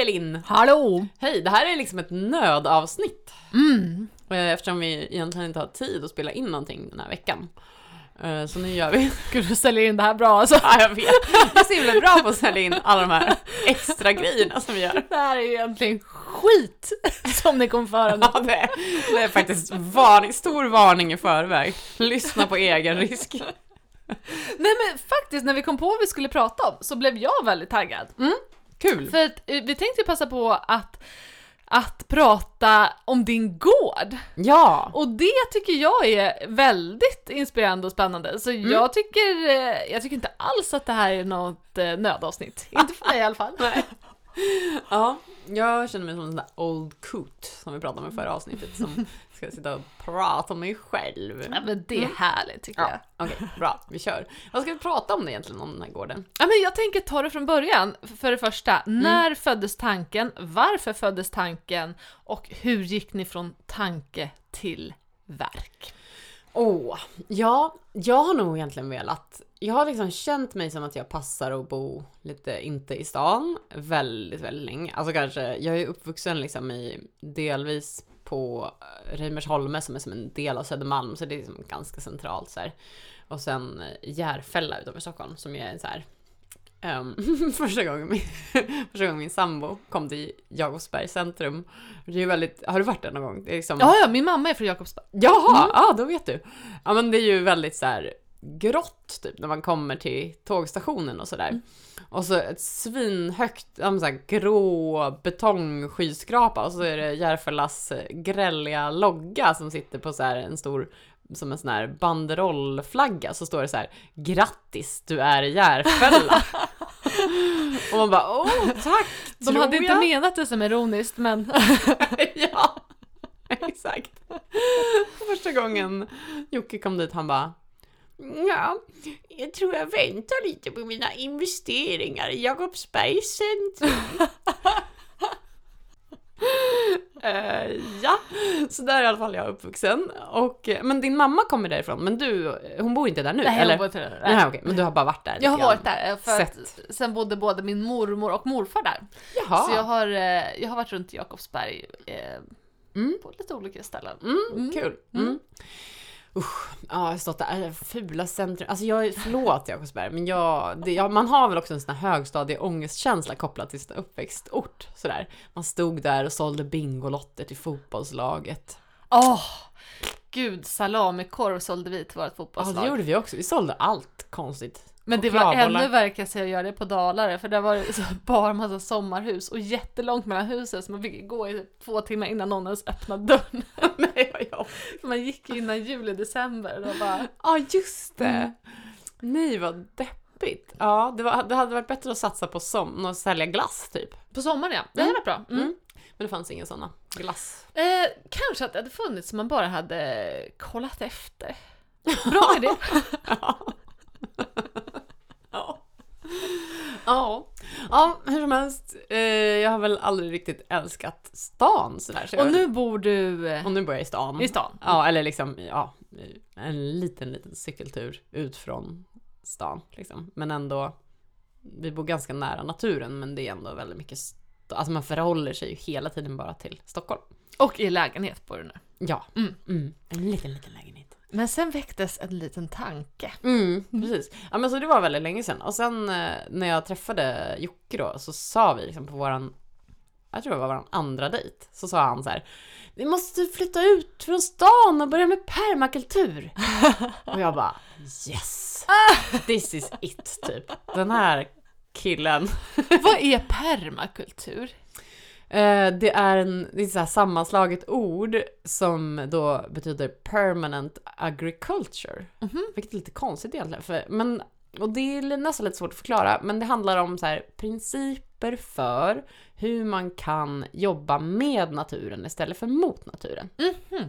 Elin! Hallå! Hej, det här är liksom ett nödavsnitt. Mm. Eh, Eftersom vi egentligen inte har tid att spela in någonting den här veckan. Eh, Så nu gör vi... Gud, du säljer in det här bra alltså. Ja, jag vet. Jag är så himla bra på att sälja in alla de här extra grejerna som vi gör. Det här är ju egentligen skit som ni kommer föra nu. Ja, det, är, det är faktiskt varning, stor varning i förväg. Lyssna på egen risk. Nej men faktiskt, när vi kom på vad vi skulle prata om så blev jag väldigt taggad. Kul! För att, eh, vi tänkte passa på att, att prata om din gård. Ja! Och det tycker jag är väldigt inspirerande och spännande. Så jag, tycker, eh, jag tycker inte alls att det här är något eh, nödavsnitt. Inte för mig i alla fall. Nej. Ja, jag känner mig som en sån där old coot som vi pratade om i förra avsnittet som ska sitta och prata om mig själv. Ja, men det är härligt tycker jag. Ja, okej, bra, vi kör. Vad ska vi prata om egentligen, om den här gården? Ja, men jag tänker ta det från början. För det första, när föddes tanken? Varför föddes tanken? Och hur gick ni från tanke till verk? Åh, ja, jag har nog egentligen velat, jag har liksom känt mig som att jag passar att bo lite inte i stan väldigt, väldigt länge. Alltså kanske, jag är uppvuxen liksom i delvis på eh, Reimersholme som är som en del av Södermalm, så det är liksom ganska centralt så här. Och sen eh, Järfälla utanför Stockholm som är så här. ehm, första, gången min, första gången min sambo kom till Jakobsbergs centrum. Det är ju väldigt, har du varit där någon gång? Det är liksom, Ja, ja, min mamma är från Jakobsberg. Jaha, ja då vet du. Ja men det är ju väldigt så här grått typ när man kommer till tågstationen och sådär. Och så ett svinhögt, så här, grå betongskyskrapa och så är det Järfällas eh, grälliga logga som sitter på så här en stor som en sån här banderollflagga så står det så här Grattis, du är Järfälla. och man bara åh tack, De hade inte jag. menat det som ironiskt, men ja, exakt. Första gången Jocke kom dit, han bara Ja, jag tror jag väntar lite på mina investeringar i Jakobsbergs centrum. Eh, ja, så där är i alla fall jag uppvuxen. Och, eh, men din mamma kommer därifrån, men du, hon bor inte där nu? nej, eller? jag, var inte där. Nej. Okej, men du har bara varit där jag har varit där, för att Sett. sen bodde både min mormor och morfar där. Jaha. Så jag har, eh, jag har varit runt Jakobsberg eh, Mm. på lite olika ställen. Mm, Mm. Kul. Mm. Usch, ja, jag har stått där, äh, fula centrum. Alltså jag, förlåt Jakobsberg, men jag, det, ja, man har väl också en sån här högstadieångestkänsla kopplad till sin uppväxtort. Sådär. Man stod där och sålde bingolotter till fotbollslaget. Åh! Gud, salamikorv sålde vi till vårt Ja, fotbollslag. det gjorde vi också. Vi sålde allt konstigt. Men det var ännu värre kan jag säga att göra det på Dalarö, för där var det så bara massa sommarhus och jättelångt mellan husen så man fick gå i två timmar innan någon ens öppnade dörren. Nej, vad man gick innan juli, december och bara... Ja, just det. Mm. Nej, vad deppigt. Ja, det, var, det hade varit bättre att satsa på som, att sälja glass typ. På sommaren ja, det hade varit bra. Mm. Mm. Men det fanns inga sådana glass. Eh, kanske att det hade funnits om man bara hade kollat efter. Bra idé! Ja. Ja. Ja, hur som helst. Eh, jag har väl aldrig riktigt älskat stan sådär. Så Och nu bor du eh, och nu bor jag i stan. i stan. Ja, eller liksom, ja, en liten, liten cykeltur ut från stan liksom. Men ändå, vi bor ganska nära naturen, men det är ändå väldigt mycket, alltså man förhåller sig ju hela tiden bara till Stockholm. Och i lägenhet bor du nu. Ja. Mm. Mm. En liten, liten lägenhet. Men sen väcktes en liten tanke. Mm, precis. Ja men så det var väldigt länge sedan. Och sen eh, när jag träffade Jocke då så sa vi liksom på våran, jag tror det var våran andra dejt, så sa han så här. Vi måste flytta ut från stan och börja med permakultur. och jag bara yes! This is it typ. Den här killen. Vad är permakultur? Eh, det är en det är så sammanslaget ord som då betyder permanent agriculture. Vilket är lite konstigt egentligen. För, men, och det är nästan lite svårt att förklara, men det handlar om så här, principer för hur man kan jobba med naturen istället för mot naturen. Mhm.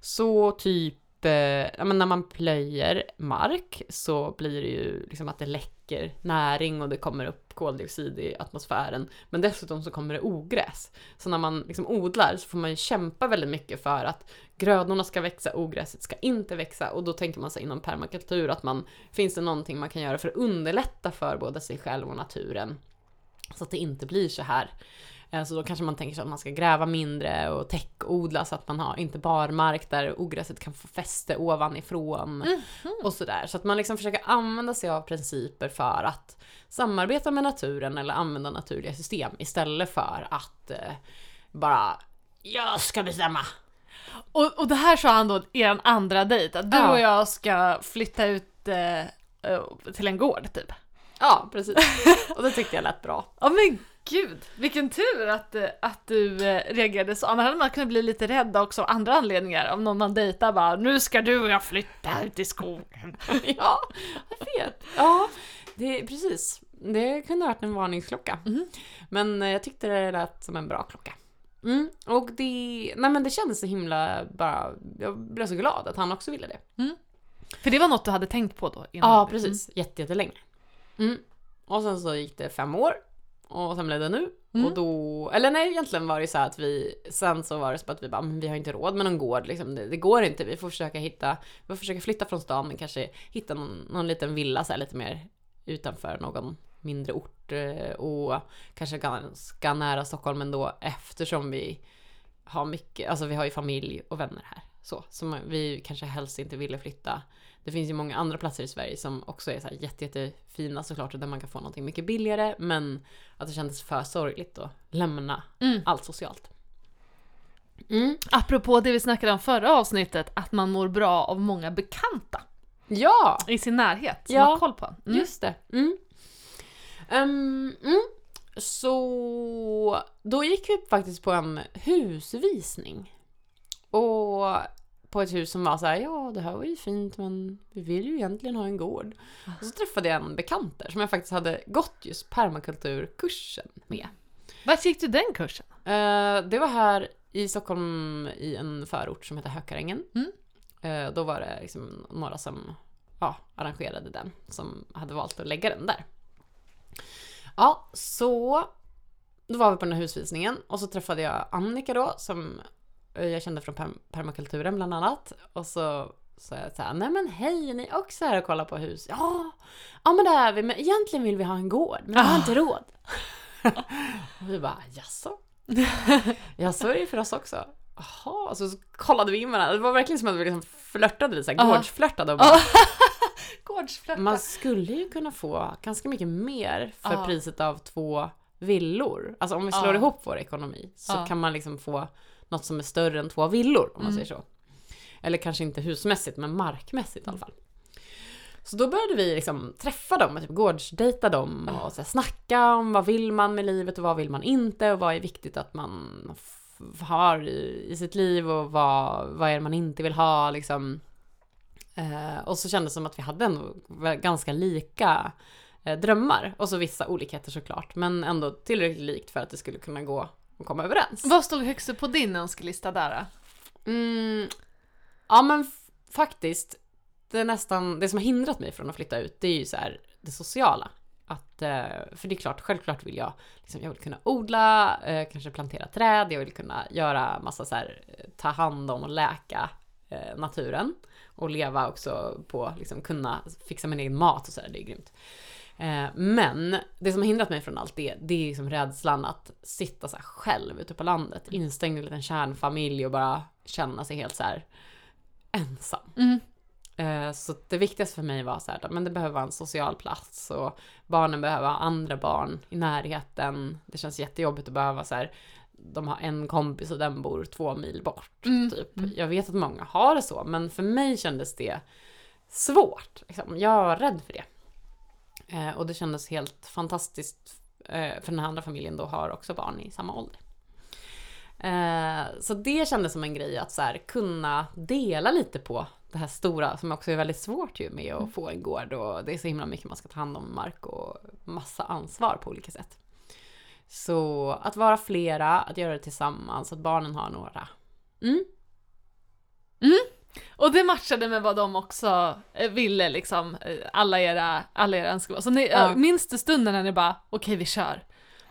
Så typ, Eh, ja, men när man plöjer mark så blir det ju liksom att det läcker näring och det kommer upp koldioxid i atmosfären. Men dessutom så kommer det ogräs. Så när man liksom odlar så får man ju kämpa väldigt mycket för att grödorna ska växa, ogräset ska inte växa och då tänker man sig inom permakultur att man, finns det någonting man kan göra för att underlätta för både sig själv och naturen Så att det inte blir så här. Eh, Så då kanske man tänker sig att man ska gräva mindre och täckodla så att man har inte barmark där ogräset kan få fäste ovanifrån. Och sådär. Så att man liksom försöker använda sig av principer för att samarbeta med naturen eller använda naturliga system istället för att eh, bara jag ska bestämma. Och, och det här sa han då i en andra dejt, att du Ja. och jag ska flytta ut eh, eh, till en gård typ. Ja, precis. Och det tyckte jag lät bra. Ja men gud, vilken tur att, att du eh, reagerade så. Annars hade man kunnat bli lite rädd också av andra anledningar. Om någon man dejtar bara nu ska du och jag flytta ut i skogen. ja, jag vet. Ja, det, precis. Det kunde ha varit en varningsklocka. Men eh, jag tyckte det lät som en bra klocka. Mm. Och det, nej men det kändes så himla bara, jag blev så glad att han också ville det. För det var något du hade tänkt på då? innan. Ja, precis. Jätte, jättelänge. Mm. Och sen så gick det fem år. Och sen blev det nu. Och då, eller nej egentligen var det så att vi, sen så var det så att vi bara, men vi har inte råd med någon gård liksom. det, det går inte, vi får försöka hitta, vi får försöka flytta från stan men kanske hitta någon, någon liten villa så här lite mer utanför någon mindre ort eh, och kanske ganska nära Stockholm ändå eftersom vi har mycket, alltså vi har ju familj och vänner här. Så, som vi kanske helst inte ville flytta. Det finns ju många andra platser i Sverige som också är så här jätte, jättefina såklart och där man kan få någonting mycket billigare men att det kändes för sorgligt att lämna Mm. allt socialt. Mm. Apropå det vi snackade om förra avsnittet, att man mår bra av många bekanta Ja! i sin närhet som Ja, har koll på. Mm. Just det. Mm. Ehm, mm. Så då gick vi faktiskt på en husvisning. Och på ett hus som var så här, ja det här var ju fint men vi vill ju egentligen ha en gård. Och så träffade jag en bekant där som jag faktiskt hade gått just permakulturkursen med. Vart gick du den kursen? Eh, det var här i Stockholm i en förort som heter Hökarängen. Mm. Eh, då var det liksom några som ja, arrangerade den, som hade valt att lägga den där. Ja, så då var vi på den här husvisningen och så träffade jag Annika då som jag kände från perm- permakulturen bland annat. Och så sa jag så här, nej men hej, är ni också här och kollar på hus? Ja, ja men det är vi, men egentligen vill vi ha en gård, men vi har inte råd. och vi bara, jaså? Ja, så är det ju för oss också. Jaha, så kollade vi in varandra. Det var verkligen som att vi liksom flörtade lite, såhär Ja. gårdsflörtade och bara, Gårdsflörta. man skulle ju kunna få ganska mycket mer för priset av två villor. Alltså om vi slår ihop vår ekonomi så kan man liksom få något som är större än två villor om man Mm. säger så. Eller kanske inte husmässigt men markmässigt i alla fall. Så då började vi liksom träffa dem typ gårdsdejta dem och så här, snacka om vad vill man med livet och vad vill man inte och vad är viktigt att man har i, i sitt liv och vad, vad är det man inte vill ha liksom. Eh, och så kändes det som att vi hade ändå ganska lika eh, drömmar och så vissa olikheter såklart men ändå tillräckligt likt för att det skulle kunna gå att komma överens. Vad stod högst upp på din önskelista där? då? Mm, ja men faktiskt, det är nästan, det som har hindrat mig från att flytta ut, det är ju så här det sociala. Att, eh, för det är klart, självklart vill jag, liksom, jag vill kunna odla, eh, kanske plantera träd, jag vill kunna göra massa så här, eh, ta hand om och läka naturen. Och leva också på, liksom kunna fixa min egen mat och så där, det är grymt. Eh, Men det som har hindrat mig från allt det, det är liksom rädslan att sitta så här själv ute på landet, instängd i en liten kärnfamilj och bara känna sig helt så här ensam. Mm. Eh, Så det viktigaste för mig var så här, men det behöver vara en social plats och barnen behöver ha andra barn i närheten. Det känns jättejobbigt att behöva så här, de har en kompis och den bor två mil bort. Mm. Typ. Jag vet att många har det så, men för mig kändes det svårt. Liksom. Jag var rädd för det. Eh, och det kändes helt fantastiskt, eh, för den här andra familjen då har också barn i samma ålder. Eh, så det kändes som en grej att så här, kunna dela lite på det här stora som också är väldigt svårt ju med att få en gård och det är så himla mycket man ska ta hand om mark och massa ansvar på olika sätt. Så att vara flera, att göra det tillsammans, att barnen har några. Mm. Och det matchade med vad de också eh, ville liksom, eh, alla era, alla era önskemål. Så ni, Ja. minns du stunden när ni bara, okej vi kör?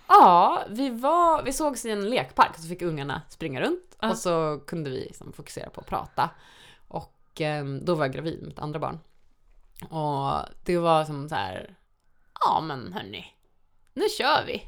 Ja, vi, var, vi sågs i en lekpark och så fick ungarna springa runt Ja. och så kunde vi liksom fokusera på att prata. Och eh, då var jag gravid med ett andra barn. Och det var som så här, ja men hörni, nu kör vi.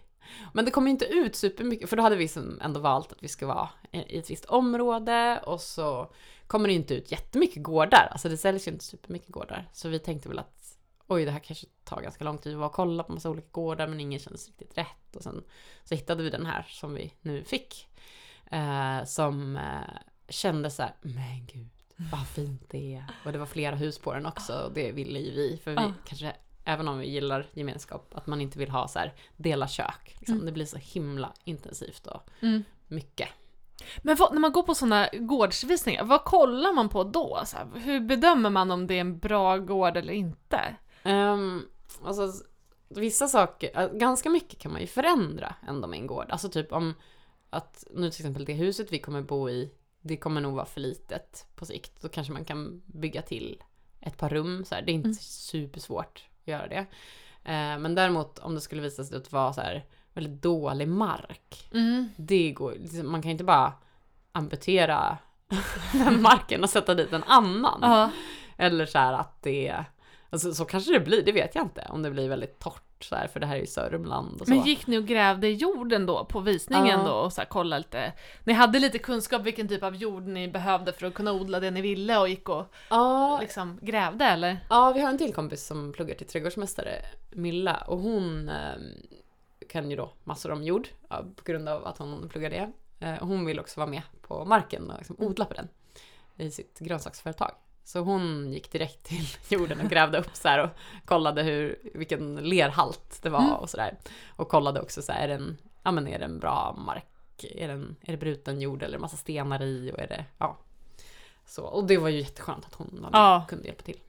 Men det kom inte ut supermycket, för då hade vi ändå valt att vi ska vara i ett visst område och så kommer det inte ut jättemycket gårdar. Alltså det säljs ju inte supermycket gårdar. Så vi tänkte väl att oj, det här kanske tar ganska lång tid att vara och kolla på massa olika gårdar men ingen kändes riktigt rätt. Och sen så hittade vi den här som vi nu fick. Eh, som eh, kände så här, men gud vad fint det är. Och det var flera hus på den också och det ville ju vi. För vi Ja. kanske, även om vi gillar gemenskap, att man inte vill ha så här dela kök. Liksom. Mm. Det blir så himla intensivt och Mm. mycket. Men vad, när man går på sådana gårdsvisningar, vad kollar man på då? Så här, hur bedömer man om det är en bra gård eller inte? Um, alltså, vissa saker, äh, ganska mycket kan man ju förändra ändå med en gård. Alltså typ om att nu till exempel det huset vi kommer bo i, det kommer nog vara för litet på sikt. Då kanske man kan bygga till ett par rum så här. Det är inte Mm. supersvårt göra det. Eh, men däremot om det skulle visa sig att vara så här väldigt dålig mark. Mm. Det går liksom, man kan inte bara amputera den marken och sätta dit en annan. Ja. Eller så här att det alltså, så kanske det blir, det vet jag inte. Om det blir väldigt torrt så här, för det här är ju Sörmland och så. Men gick ni och grävde i jorden då på visningen Ja. då och så här, kolla lite? Ni hade lite kunskap vilken typ av jord ni behövde för att kunna odla det ni ville och gick och ja, liksom grävde eller? ja, vi har en till kompis som pluggar till trädgårdsmästare, Milla, och hon eh, kan ju då massor om jord på grund av att hon pluggar det. Eh, hon vill också vara med på marken och liksom odla på den i sitt grönsaksföretag. Så hon gick direkt till jorden och grävde upp så här och kollade hur, vilken lerhalt det var Mm. och sådär. Och kollade också så här, är det en, ja men är det en bra mark? Är, den, är det bruten jord eller massa stenar i och är det, ja. Så, och det var ju jätteskönt att hon var med Ja. kunde hjälpa till.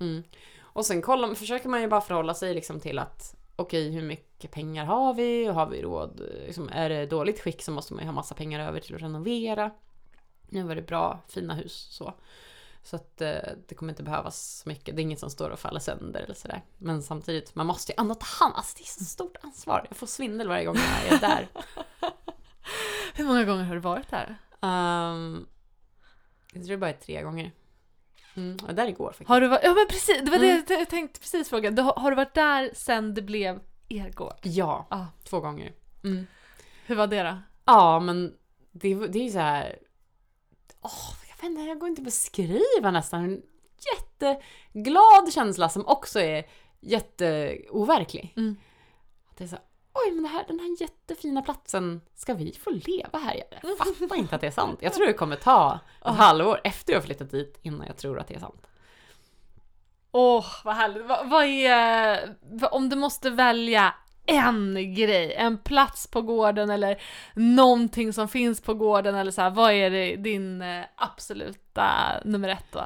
Mm. Och sen kollar, försöker man ju bara förhålla sig liksom till att okej, hur mycket pengar har vi? Har vi råd? Liksom, är det dåligt skick så måste man ju ha massa pengar över till att renovera. Nu var det bra, fina hus så. Så att eh, det kommer inte behövas så mycket. Det är inget som står och faller sönder eller sådär. Men samtidigt, man måste ju ändå ta hand Alltså det är så stort ansvar. Jag får svindel varje gång jag är där. Hur många gånger har du varit där? Um, jag tror det bara är tre gånger. Mm, jag var där igår faktiskt. Har du varit, ja men precis, det var Mm. det jag tänkte precis fråga. Du, har, har du varit där sen det blev er gård? Ja, Ja. två gånger. Mm. Hur var det då? Ja, men det, det är ju så här. Jag vet inte, jag går inte att beskriva nästan. En jätteglad känsla som också är jätteoverklig. Mm. Att det är så oj men här, den här jättefina platsen, ska vi få leva här? Jag fattar inte att det är sant. Jag tror det kommer ta ett halvår efter jag flyttat dit innan jag tror att det är sant. Åh, vad härligt. Vad, vad är, om du måste välja en grej, en plats på gården eller någonting som finns på gården eller så här, vad är det, din eh, absoluta nummer ett då?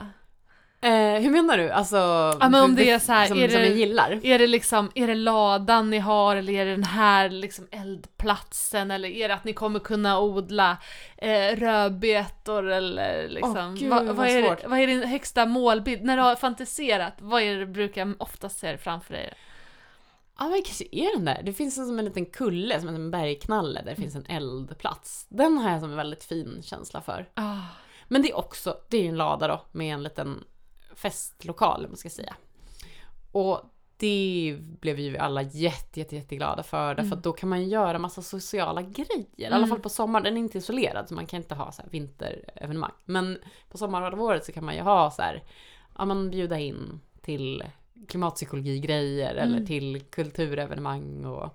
Eh, hur menar du? Alltså, Ja men om det är så här, som, är, som jag det, gillar? är det liksom, är det ladan ni har eller är det den här liksom eldplatsen eller är det att ni kommer kunna odla eh, rödbetor eller liksom, Åh, gud, vad, vad vad, är, det- vad är din högsta målbild? När du har fantiserat, vad är det du brukar oftast se framför dig? Ja men kanske är den där. Det finns en, som en liten kulle, som en bergknalle där det finns en eldplats. Den har jag som en väldigt fin känsla för. Ah. Men det är också, det är ju en lada då med en liten festlokal om man ska säga. Och det blev vi ju alla jätte, jätte, jätteglada för därför Mm. att då kan man göra massa sociala grejer. I alla Mm. fall på sommaren, den är inte isolerad så man kan inte ha så här vinterevenemang. Men på sommarhalvåret så kan man ju ha så här, ja man bjuda in till klimatpsykologigrejer eller Mm. till kulturevenemang och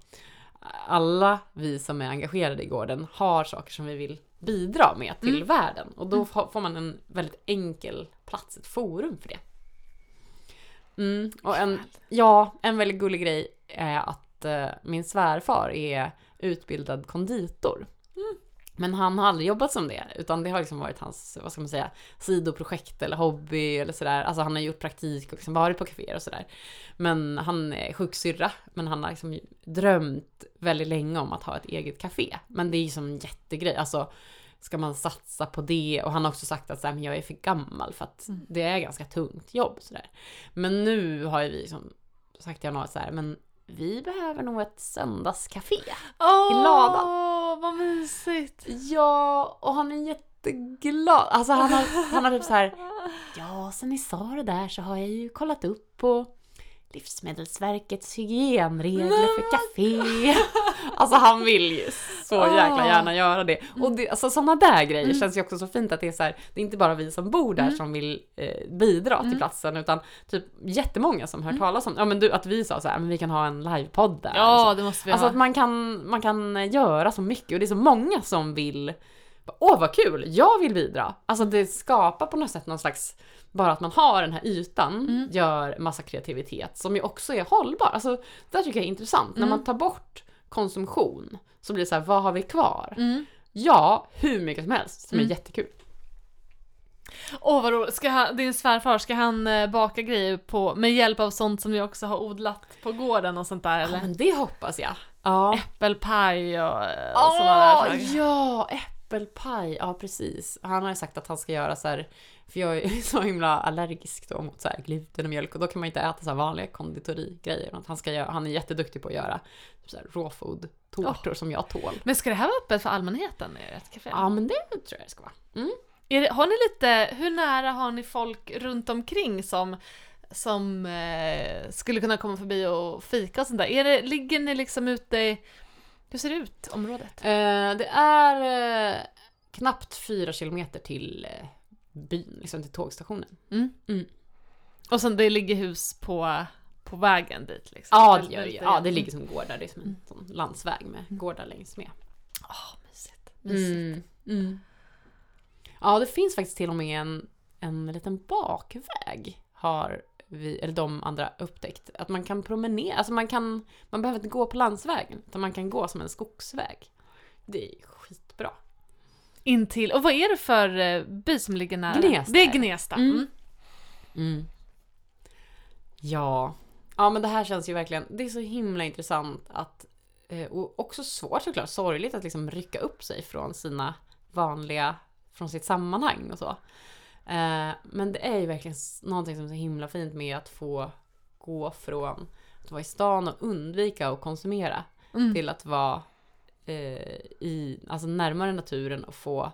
alla vi som är engagerade i gården har saker som vi vill bidra med till Mm. världen och då Mm. får får man en väldigt enkel plats, ett forum för det. Mm, och en, ja, en väldigt gullig grej är att eh, min svärfar är utbildad konditor. Men han har aldrig jobbat som det, utan det har liksom varit hans, vad ska man säga, sidoprojekt eller hobby eller sådär. Alltså han har gjort praktik och liksom varit på kaféer och sådär. Men han är sjuksyrra, men han har liksom drömt väldigt länge om att ha ett eget café. Men det är ju som en jättegrej, alltså ska man satsa på det? Och han har också sagt att så här, men jag är för gammal för att Mm. det är ganska tungt jobb. sådär. Men nu har ju vi som sagt till honom så här, men vi behöver nog ett söndagscafé. Åh, ladan. vad mysigt! Ja, och han är jätteglad. Alltså han har, han har typ så här, ja sen ni sa det där så har jag ju kollat upp på Livsmedelsverkets hygienregler för café. Alltså han vill ju så jäkla Ah. gärna göra det. Och det, alltså sådana där grejer Mm. känns ju också så fint att det är så här, det är inte bara vi som bor där Mm. som vill eh, bidra till Mm. platsen utan typ jättemånga som hör talas om, ja men du att vi sa så här, men vi kan ha en livepodd där. Ja, Alltså, det måste vi alltså ha. att man kan, man kan göra så mycket och det är så många som vill Åh vad kul, jag vill bidra! Alltså det skapar på något sätt någon slags, bara att man har den här ytan Mm. gör massa kreativitet som ju också är hållbar. Alltså det tycker jag är intressant. När Mm. man tar bort konsumtion så blir det så här, vad har vi kvar? Mm. Ja, hur mycket som helst som Mm. är jättekul. Åh vad roligt, ska han, din svärfar, ska han eh, baka grejer på, med hjälp av sånt som vi också har odlat på gården och sånt där Ja, eller? men det hoppas jag. Ja. Äppelpaj och, eh, och sådana där saker. ja, äppelpaj. Ja, precis. Han har ju sagt att han ska göra så här, för jag är så himla allergisk då mot så här gluten och mjölk och då kan man inte äta så här vanliga konditorigrejer. Han, ska göra, han är jätteduktig på att göra typ så här raw food tårtor som jag tål. Men ska det här vara öppet för allmänheten ert café? Ja, men det tror jag det ska vara. Mm. Är det, har ni lite, hur nära har ni folk runt omkring som, som eh, skulle kunna komma förbi och fika och sånt där? Är det, ligger ni liksom ute i, hur ser det ut, området? Eh, det är eh, knappt fyra kilometer till eh, byn, liksom till tågstationen. Mm. Mm. Och sen det ligger hus på, på vägen dit liksom? Ja, det, gör det, ja, det ligger som gårdar. Det är som en sån landsväg med gårdar längs med. Åh, mysigt. mysigt. Mm. Mm. Ja, det finns faktiskt till och med en, en liten bakväg har vi, eller de andra upptäckt. Att man kan promenera, alltså man kan, man behöver inte gå på landsvägen, utan man kan gå som en skogsväg. Det är skitbra. In till, och vad är det för eh, by som ligger nära? Gnesta Det är. Gnesta. Mm. Mm. Mm. Ja. Ja men det här känns ju verkligen, det är så himla intressant att, eh, och också svårt såklart, sorgligt att liksom rycka upp sig från sina vanliga, från sitt sammanhang och så. Eh, Men det är ju verkligen någonting som är så himla fint med att få gå från att vara i stan och undvika att konsumera Mm. till att vara eh, i, alltså närmare naturen och få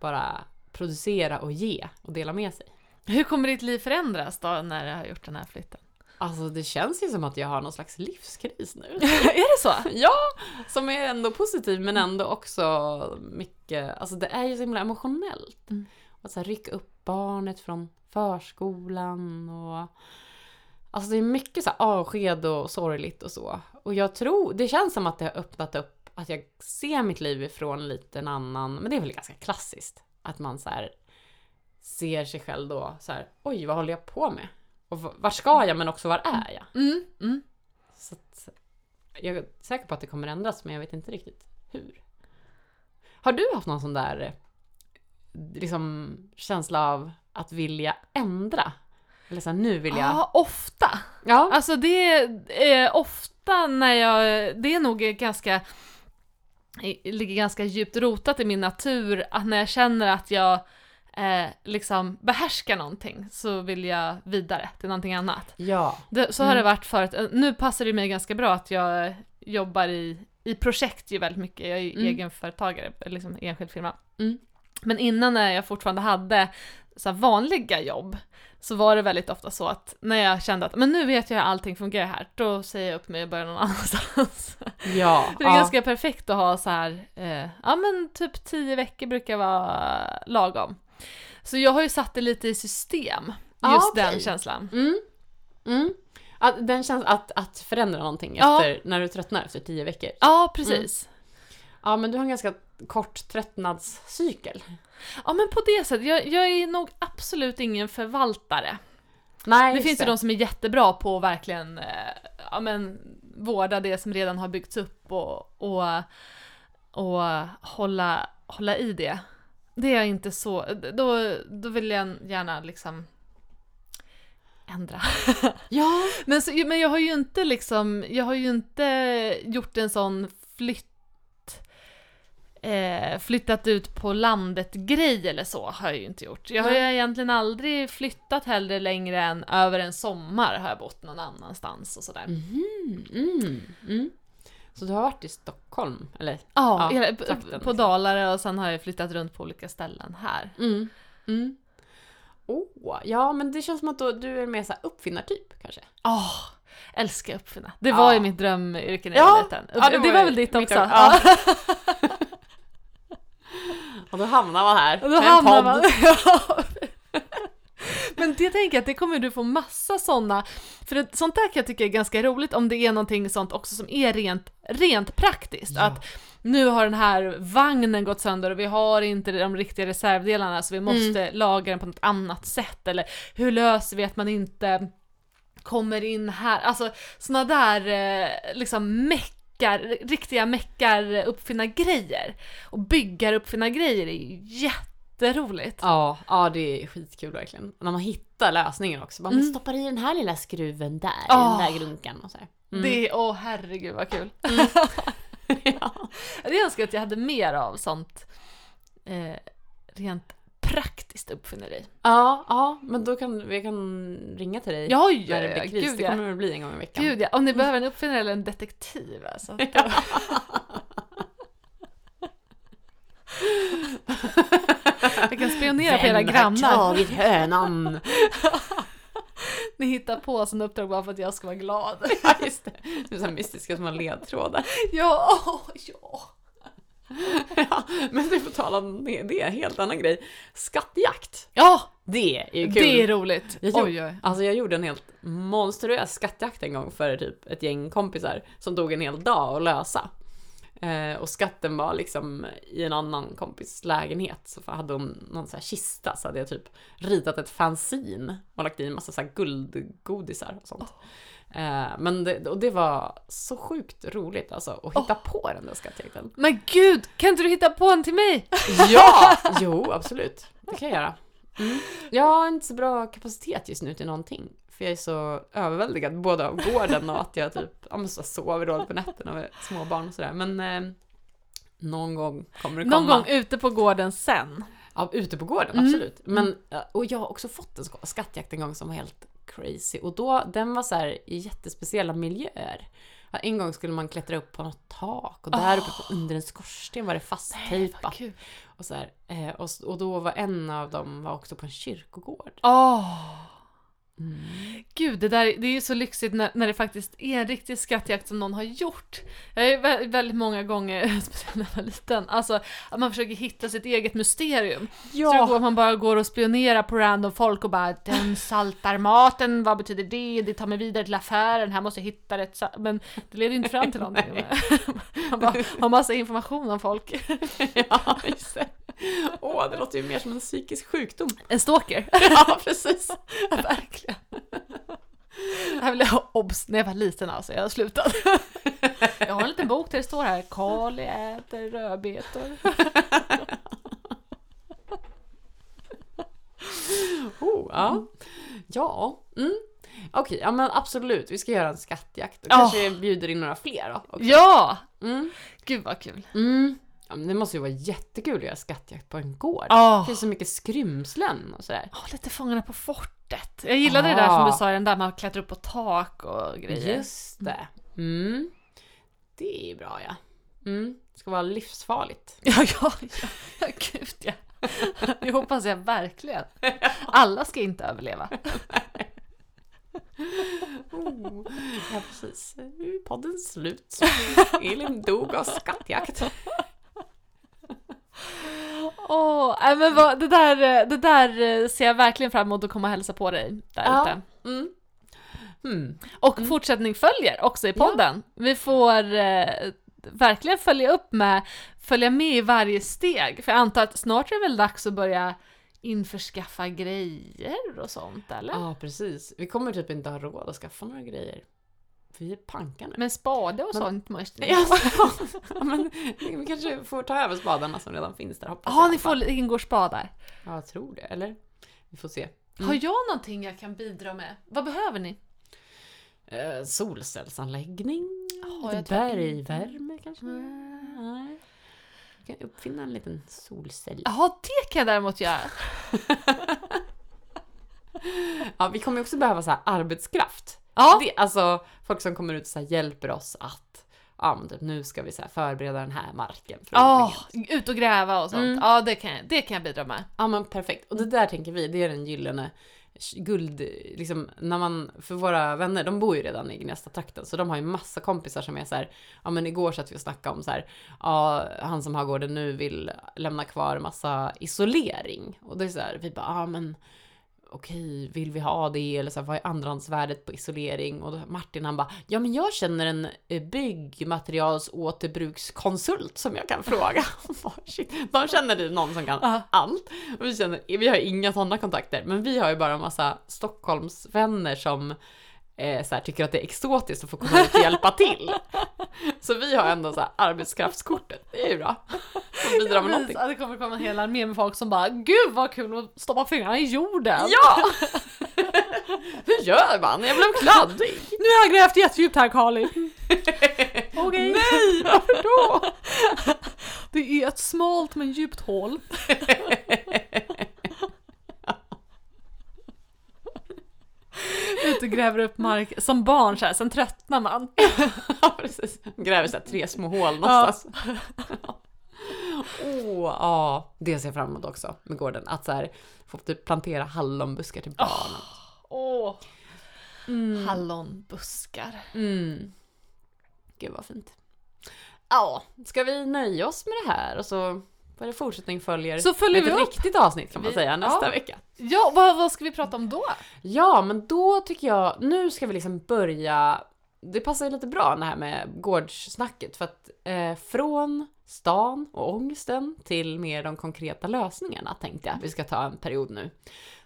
bara producera och ge och dela med sig. Hur kommer ditt liv förändras då när du har gjort den här flytten? Alltså det känns ju som att jag har någon slags livskris nu. är det så? ja, som är ändå positiv men ändå också mycket, alltså det är ju så himla emotionellt. Mm. Att så rycka upp barnet från förskolan och Alltså det är mycket så här avsked och sorgligt och så. Och jag tror, det känns som att det har öppnat upp, att jag ser mitt liv ifrån lite en annan, men det är väl ganska klassiskt. Att man så här ser sig själv då så här, oj vad håller jag på med? Och v- vart ska jag men också var är jag? Mm. Mm. Så att, jag är säker på att det kommer ändras men jag vet inte riktigt hur. Har du haft någon sån där liksom känsla av att vilja ändra? Eller så här, nu vill jag... Ja, ofta. Ja. Alltså det är ofta när jag, det är nog ganska, ligger ganska djupt rotat i min natur att när jag känner att jag eh, liksom behärskar någonting så vill jag vidare till någonting annat. Ja. Det, så har Mm. det varit förut. Eh, Nu passar det mig ganska bra att jag jobbar i, i projekt ju väldigt mycket. Jag är ju Mm. egenföretagare, liksom enskild firma. Mm. Men innan när jag fortfarande hade så vanliga jobb så var det väldigt ofta så att när jag kände att men nu vet jag hur allting fungerar här, då säger jag upp mig och börjar någon annanstans. Ja. Det är ja. ganska perfekt att ha så här, eh, ja men typ tio veckor brukar vara lagom. Så jag har ju satt det lite i system, just okej. den känslan. Mm. Mm. Att, den känns att, att förändra någonting Ja. efter, när du tröttnar efter tio veckor. Ja, precis. Ja men du har en ganska kort tröttnadscykel. Ja men på det sättet, jag, jag är nog absolut ingen förvaltare. Nej, Det finns ju de som är jättebra på att verkligen eh, ja, men, vårda det som redan har byggts upp och, och, och hålla, hålla i det. Det är jag inte så, då, då vill jag gärna liksom ändra. Ja. Men, så, men jag har ju inte liksom, jag har ju inte gjort en sån flytt eh, flyttat ut på landet-grej eller så har jag ju inte gjort. Jag har ju egentligen aldrig flyttat heller längre än över en sommar har jag bott någon annanstans och sådär. Mhm, mm, mm. Så du har varit i Stockholm? Eller? Ja, Ja, på, trakten, på liksom. Dalarö och sen har jag flyttat runt på olika ställen här. Mm. Mm. Oh, ja men det känns som att då, du är mer så här uppfinnartyp kanske? Åh, älskar uppfinna. Det var Ja. ju mitt drömyrke när jag Ja. var liten. Ja, det det, var var ju väl ditt också. Ja. Och då hamnar man här Och då med en hamnar podd. man... Men det tänker jag att det kommer du få massa sådana, för det, sånt där kan jag tycka är ganska roligt om det är någonting sånt också som är rent, rent praktiskt. Ja. Att nu har den här vagnen gått sönder och vi har inte de riktiga reservdelarna så vi måste laga den på något annat sätt. Eller hur löser vi att man inte kommer in här? Alltså såna där eh, liksom meckar, riktiga meckar uppfinna grejer. Och byggar uppfinna grejer är ju jätteroligt. Ja, ja det är skitkul verkligen. När man hittar lösningen också. Man Mm. stoppar i den här lilla skruven där, i Ja. den där grunkan och så här. Mm. Det är, åh herregud vad kul. ja. Jag önskar att jag hade mer av sånt eh, rent praktiskt uppfinneri. ja, ja, men då kan vi kan ringa till dig Ja, ja, när det ja, blir kris. gud det ja. kommer det bli en gång i veckan. Gud ja, om ni behöver en uppfinnare eller en detektiv alltså. Jag kan spionera på era Vem har grannar. tagit hönan? Ni hittar på sådana uppdrag bara för att jag ska vara glad. ja, just det. Det är så mystiska små ledtrådar. Ja, ja. ja, men det får tala om det, det är en helt annan grej. Skattjakt. Ja, Det är ju kul. det är roligt. Jag gjorde, Oj, oj. Alltså jag gjorde en helt monstruös skattjakt en gång för typ ett gäng kompisar som tog en hel dag att lösa. Eh, och skatten var liksom i en annan kompis lägenhet. Så hade hon någon så här kista så hade jag typ ritat ett fanzine och lagt i en massa så här guldgodisar och sånt. Eh, men det, och det var så sjukt roligt alltså att hitta på den där skattjakten. Men gud, kan inte du hitta på en till mig? Ja! Jo, absolut. Det kan jag göra. Mm. Jag har inte så bra kapacitet just nu till någonting. För jag är så överväldigad både av gården och att jag typ ja, men så sover dåligt på nätterna med små barn och sådär. Men eh, någon gång kommer det komma. Någon gång ute på gården sen. Ja, ute på gården, Mm. absolut. Men, ja, och jag har också fått en sk- skattjakt en gång som var helt crazy. Och då, den var så här i jättespeciella miljöer. Ja, en gång skulle man klättra upp på något tak och där uppe på, under en skorsten var det fasttejpat. Och, så här, eh, och, och då var en av dem var också på en kyrkogård. Åh! Mm. Gud, det, där, det är ju så lyxigt när, när det faktiskt är en riktig skattjakt som någon har gjort. Jag är vä- väldigt många gånger, speciellt när jag var liten, alltså att man försöker hitta sitt eget mysterium. Så det går, man bara går och spionerar på random folk och bara den saltar maten, vad betyder det? Det tar mig vidare till affären, här måste jag hitta rätt sa-" Men det leder ju inte fram till någonting. Man bara har massa information om folk. ja, just det. Åh, det låter ju mer som en psykisk sjukdom. En stalker. Ja, precis. Verkligen. Det här ha obs när jag var liten alltså, jag har slutat. Jag har en liten bok där det står här, Kali äter rödbetor. Oh, ja. Ja. Mm. Okej, ja men absolut. Vi ska göra en skattjakt. Och Ja. kanske bjuder in några fler då. också. Ja! Mm. Gud vad kul. Mm. Ja, det måste ju vara jättekul att göra skattjakt på en gård. Ja, Det finns så mycket skrymslen och sådär. lite Fångarna på fortet. Jag gillade det där som du sa, den där man klättrar upp på tak och grejer. Just det. Mm. Det är bra ja. Mm. Det ska vara livsfarligt. Ja, ja, ja, ja, gud ja. Det hoppas jag verkligen. Alla ska inte överleva. Oh. Ja precis. Nu är podden slut. Elin dog av skattjakt. Åh, nej men vad, det, där, det där ser jag verkligen fram emot att komma och hälsa på dig där Ja. ute. Mm. Mm. Och fortsättning följer också i podden. Vi får eh, verkligen följa upp med, följa med i varje steg. För jag antar att snart är det väl dags att börja införskaffa grejer och sånt, eller? Ja precis. Vi kommer typ inte ha råd att skaffa några grejer. Vi är panka nu. Men spade och Men- sånt måste ni Ja, ja, men vi kanske får ta över spadarna som redan finns där hoppas Ja, jag i ni får ingårdsspadar. Ja, jag tror det. Eller? Vi får se. Mm. Har jag någonting jag kan bidra med? Vad behöver ni? Eh, solcellsanläggning? Ja, lite tror bergvärme kanske? Nej. Vi kan uppfinna en liten solcell. Ja, det kan jag däremot göra. Ja, vi kommer också behöva så här arbetskraft. Ja, Det, alltså folk som kommer ut och så här hjälper oss att ja, men typ, nu ska vi så här förbereda den här marken för odlingen. ut och gräva och sånt. Mm. Ja, det kan, jag, det kan jag bidra med. Ja men perfekt. Och det där tänker vi, det är den gyllene guld, liksom när man, för våra vänner, de bor ju redan i Gnesta-trakten, så de har ju massa kompisar som är så här, ja men igår satt vi och snackade om så här, ja han som har gården nu vill lämna kvar massa isolering. Och det är så här, vi bara, ja men okej, vill vi ha det? Eller så här, vad är andrahandsvärdet på isolering? Och Martin han bara, ja men jag känner en eh, byggmaterials återbrukskonsult som jag kan fråga. De känner du någon som kan Ja. allt? Och vi, känner, vi har inga sådana kontakter, men vi har ju bara en massa Stockholmsvänner som eh, så här, tycker att det är exotiskt att få komma ut och hjälpa till. Så vi har ändå så här, arbetskraftskortet, det är ju bra. Som bidrar med någonting. Det kommer komma en hel armé med folk som bara Gud vad kul att stoppa fingrarna i jorden! Ja! Hur gör man? Jag blev kladdig. Nu har jag grävt jättedjupt här Carly. Okej. Nej, varför då? Det är ett smalt men djupt hål. Och gräver upp mark som barn så här, sen tröttnar man. Ja, precis. Gräver så här tre små hål någonstans. Åh, ja. Det ser jag fram emot också med gården. Att så här, få typ plantera hallonbuskar till barnen. Åh. Hallonbuskar. Mm. Gud vad fint. Ja, ska vi nöja oss med det här och så det fortsättning följer Så följer med vi ett upp. riktigt avsnitt kan man Vi- säga nästa ja. vecka. Ja, vad, vad ska vi prata om då? Ja, men då tycker jag, nu ska vi liksom börja, det passar ju lite bra det här med gårdssnacket för att eh, från stan och ångesten till mer de konkreta lösningarna tänkte jag. Vi ska ta en period nu.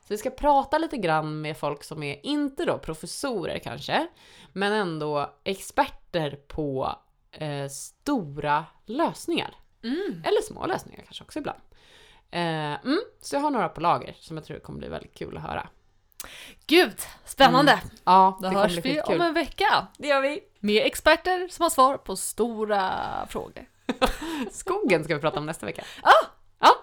Så vi ska prata lite grann med folk som är, inte då professorer kanske, men ändå experter på eh, stora lösningar. Mm. Eller små lösningar kanske också ibland. Eh, mm, så jag har några på lager som jag tror kommer bli väldigt kul att höra. Gud, spännande! Ja, Då det kommer hörs vi om en vecka Det gör vi. med experter som har svar på stora frågor. Skogen ska vi prata om nästa vecka. Ah! Ja.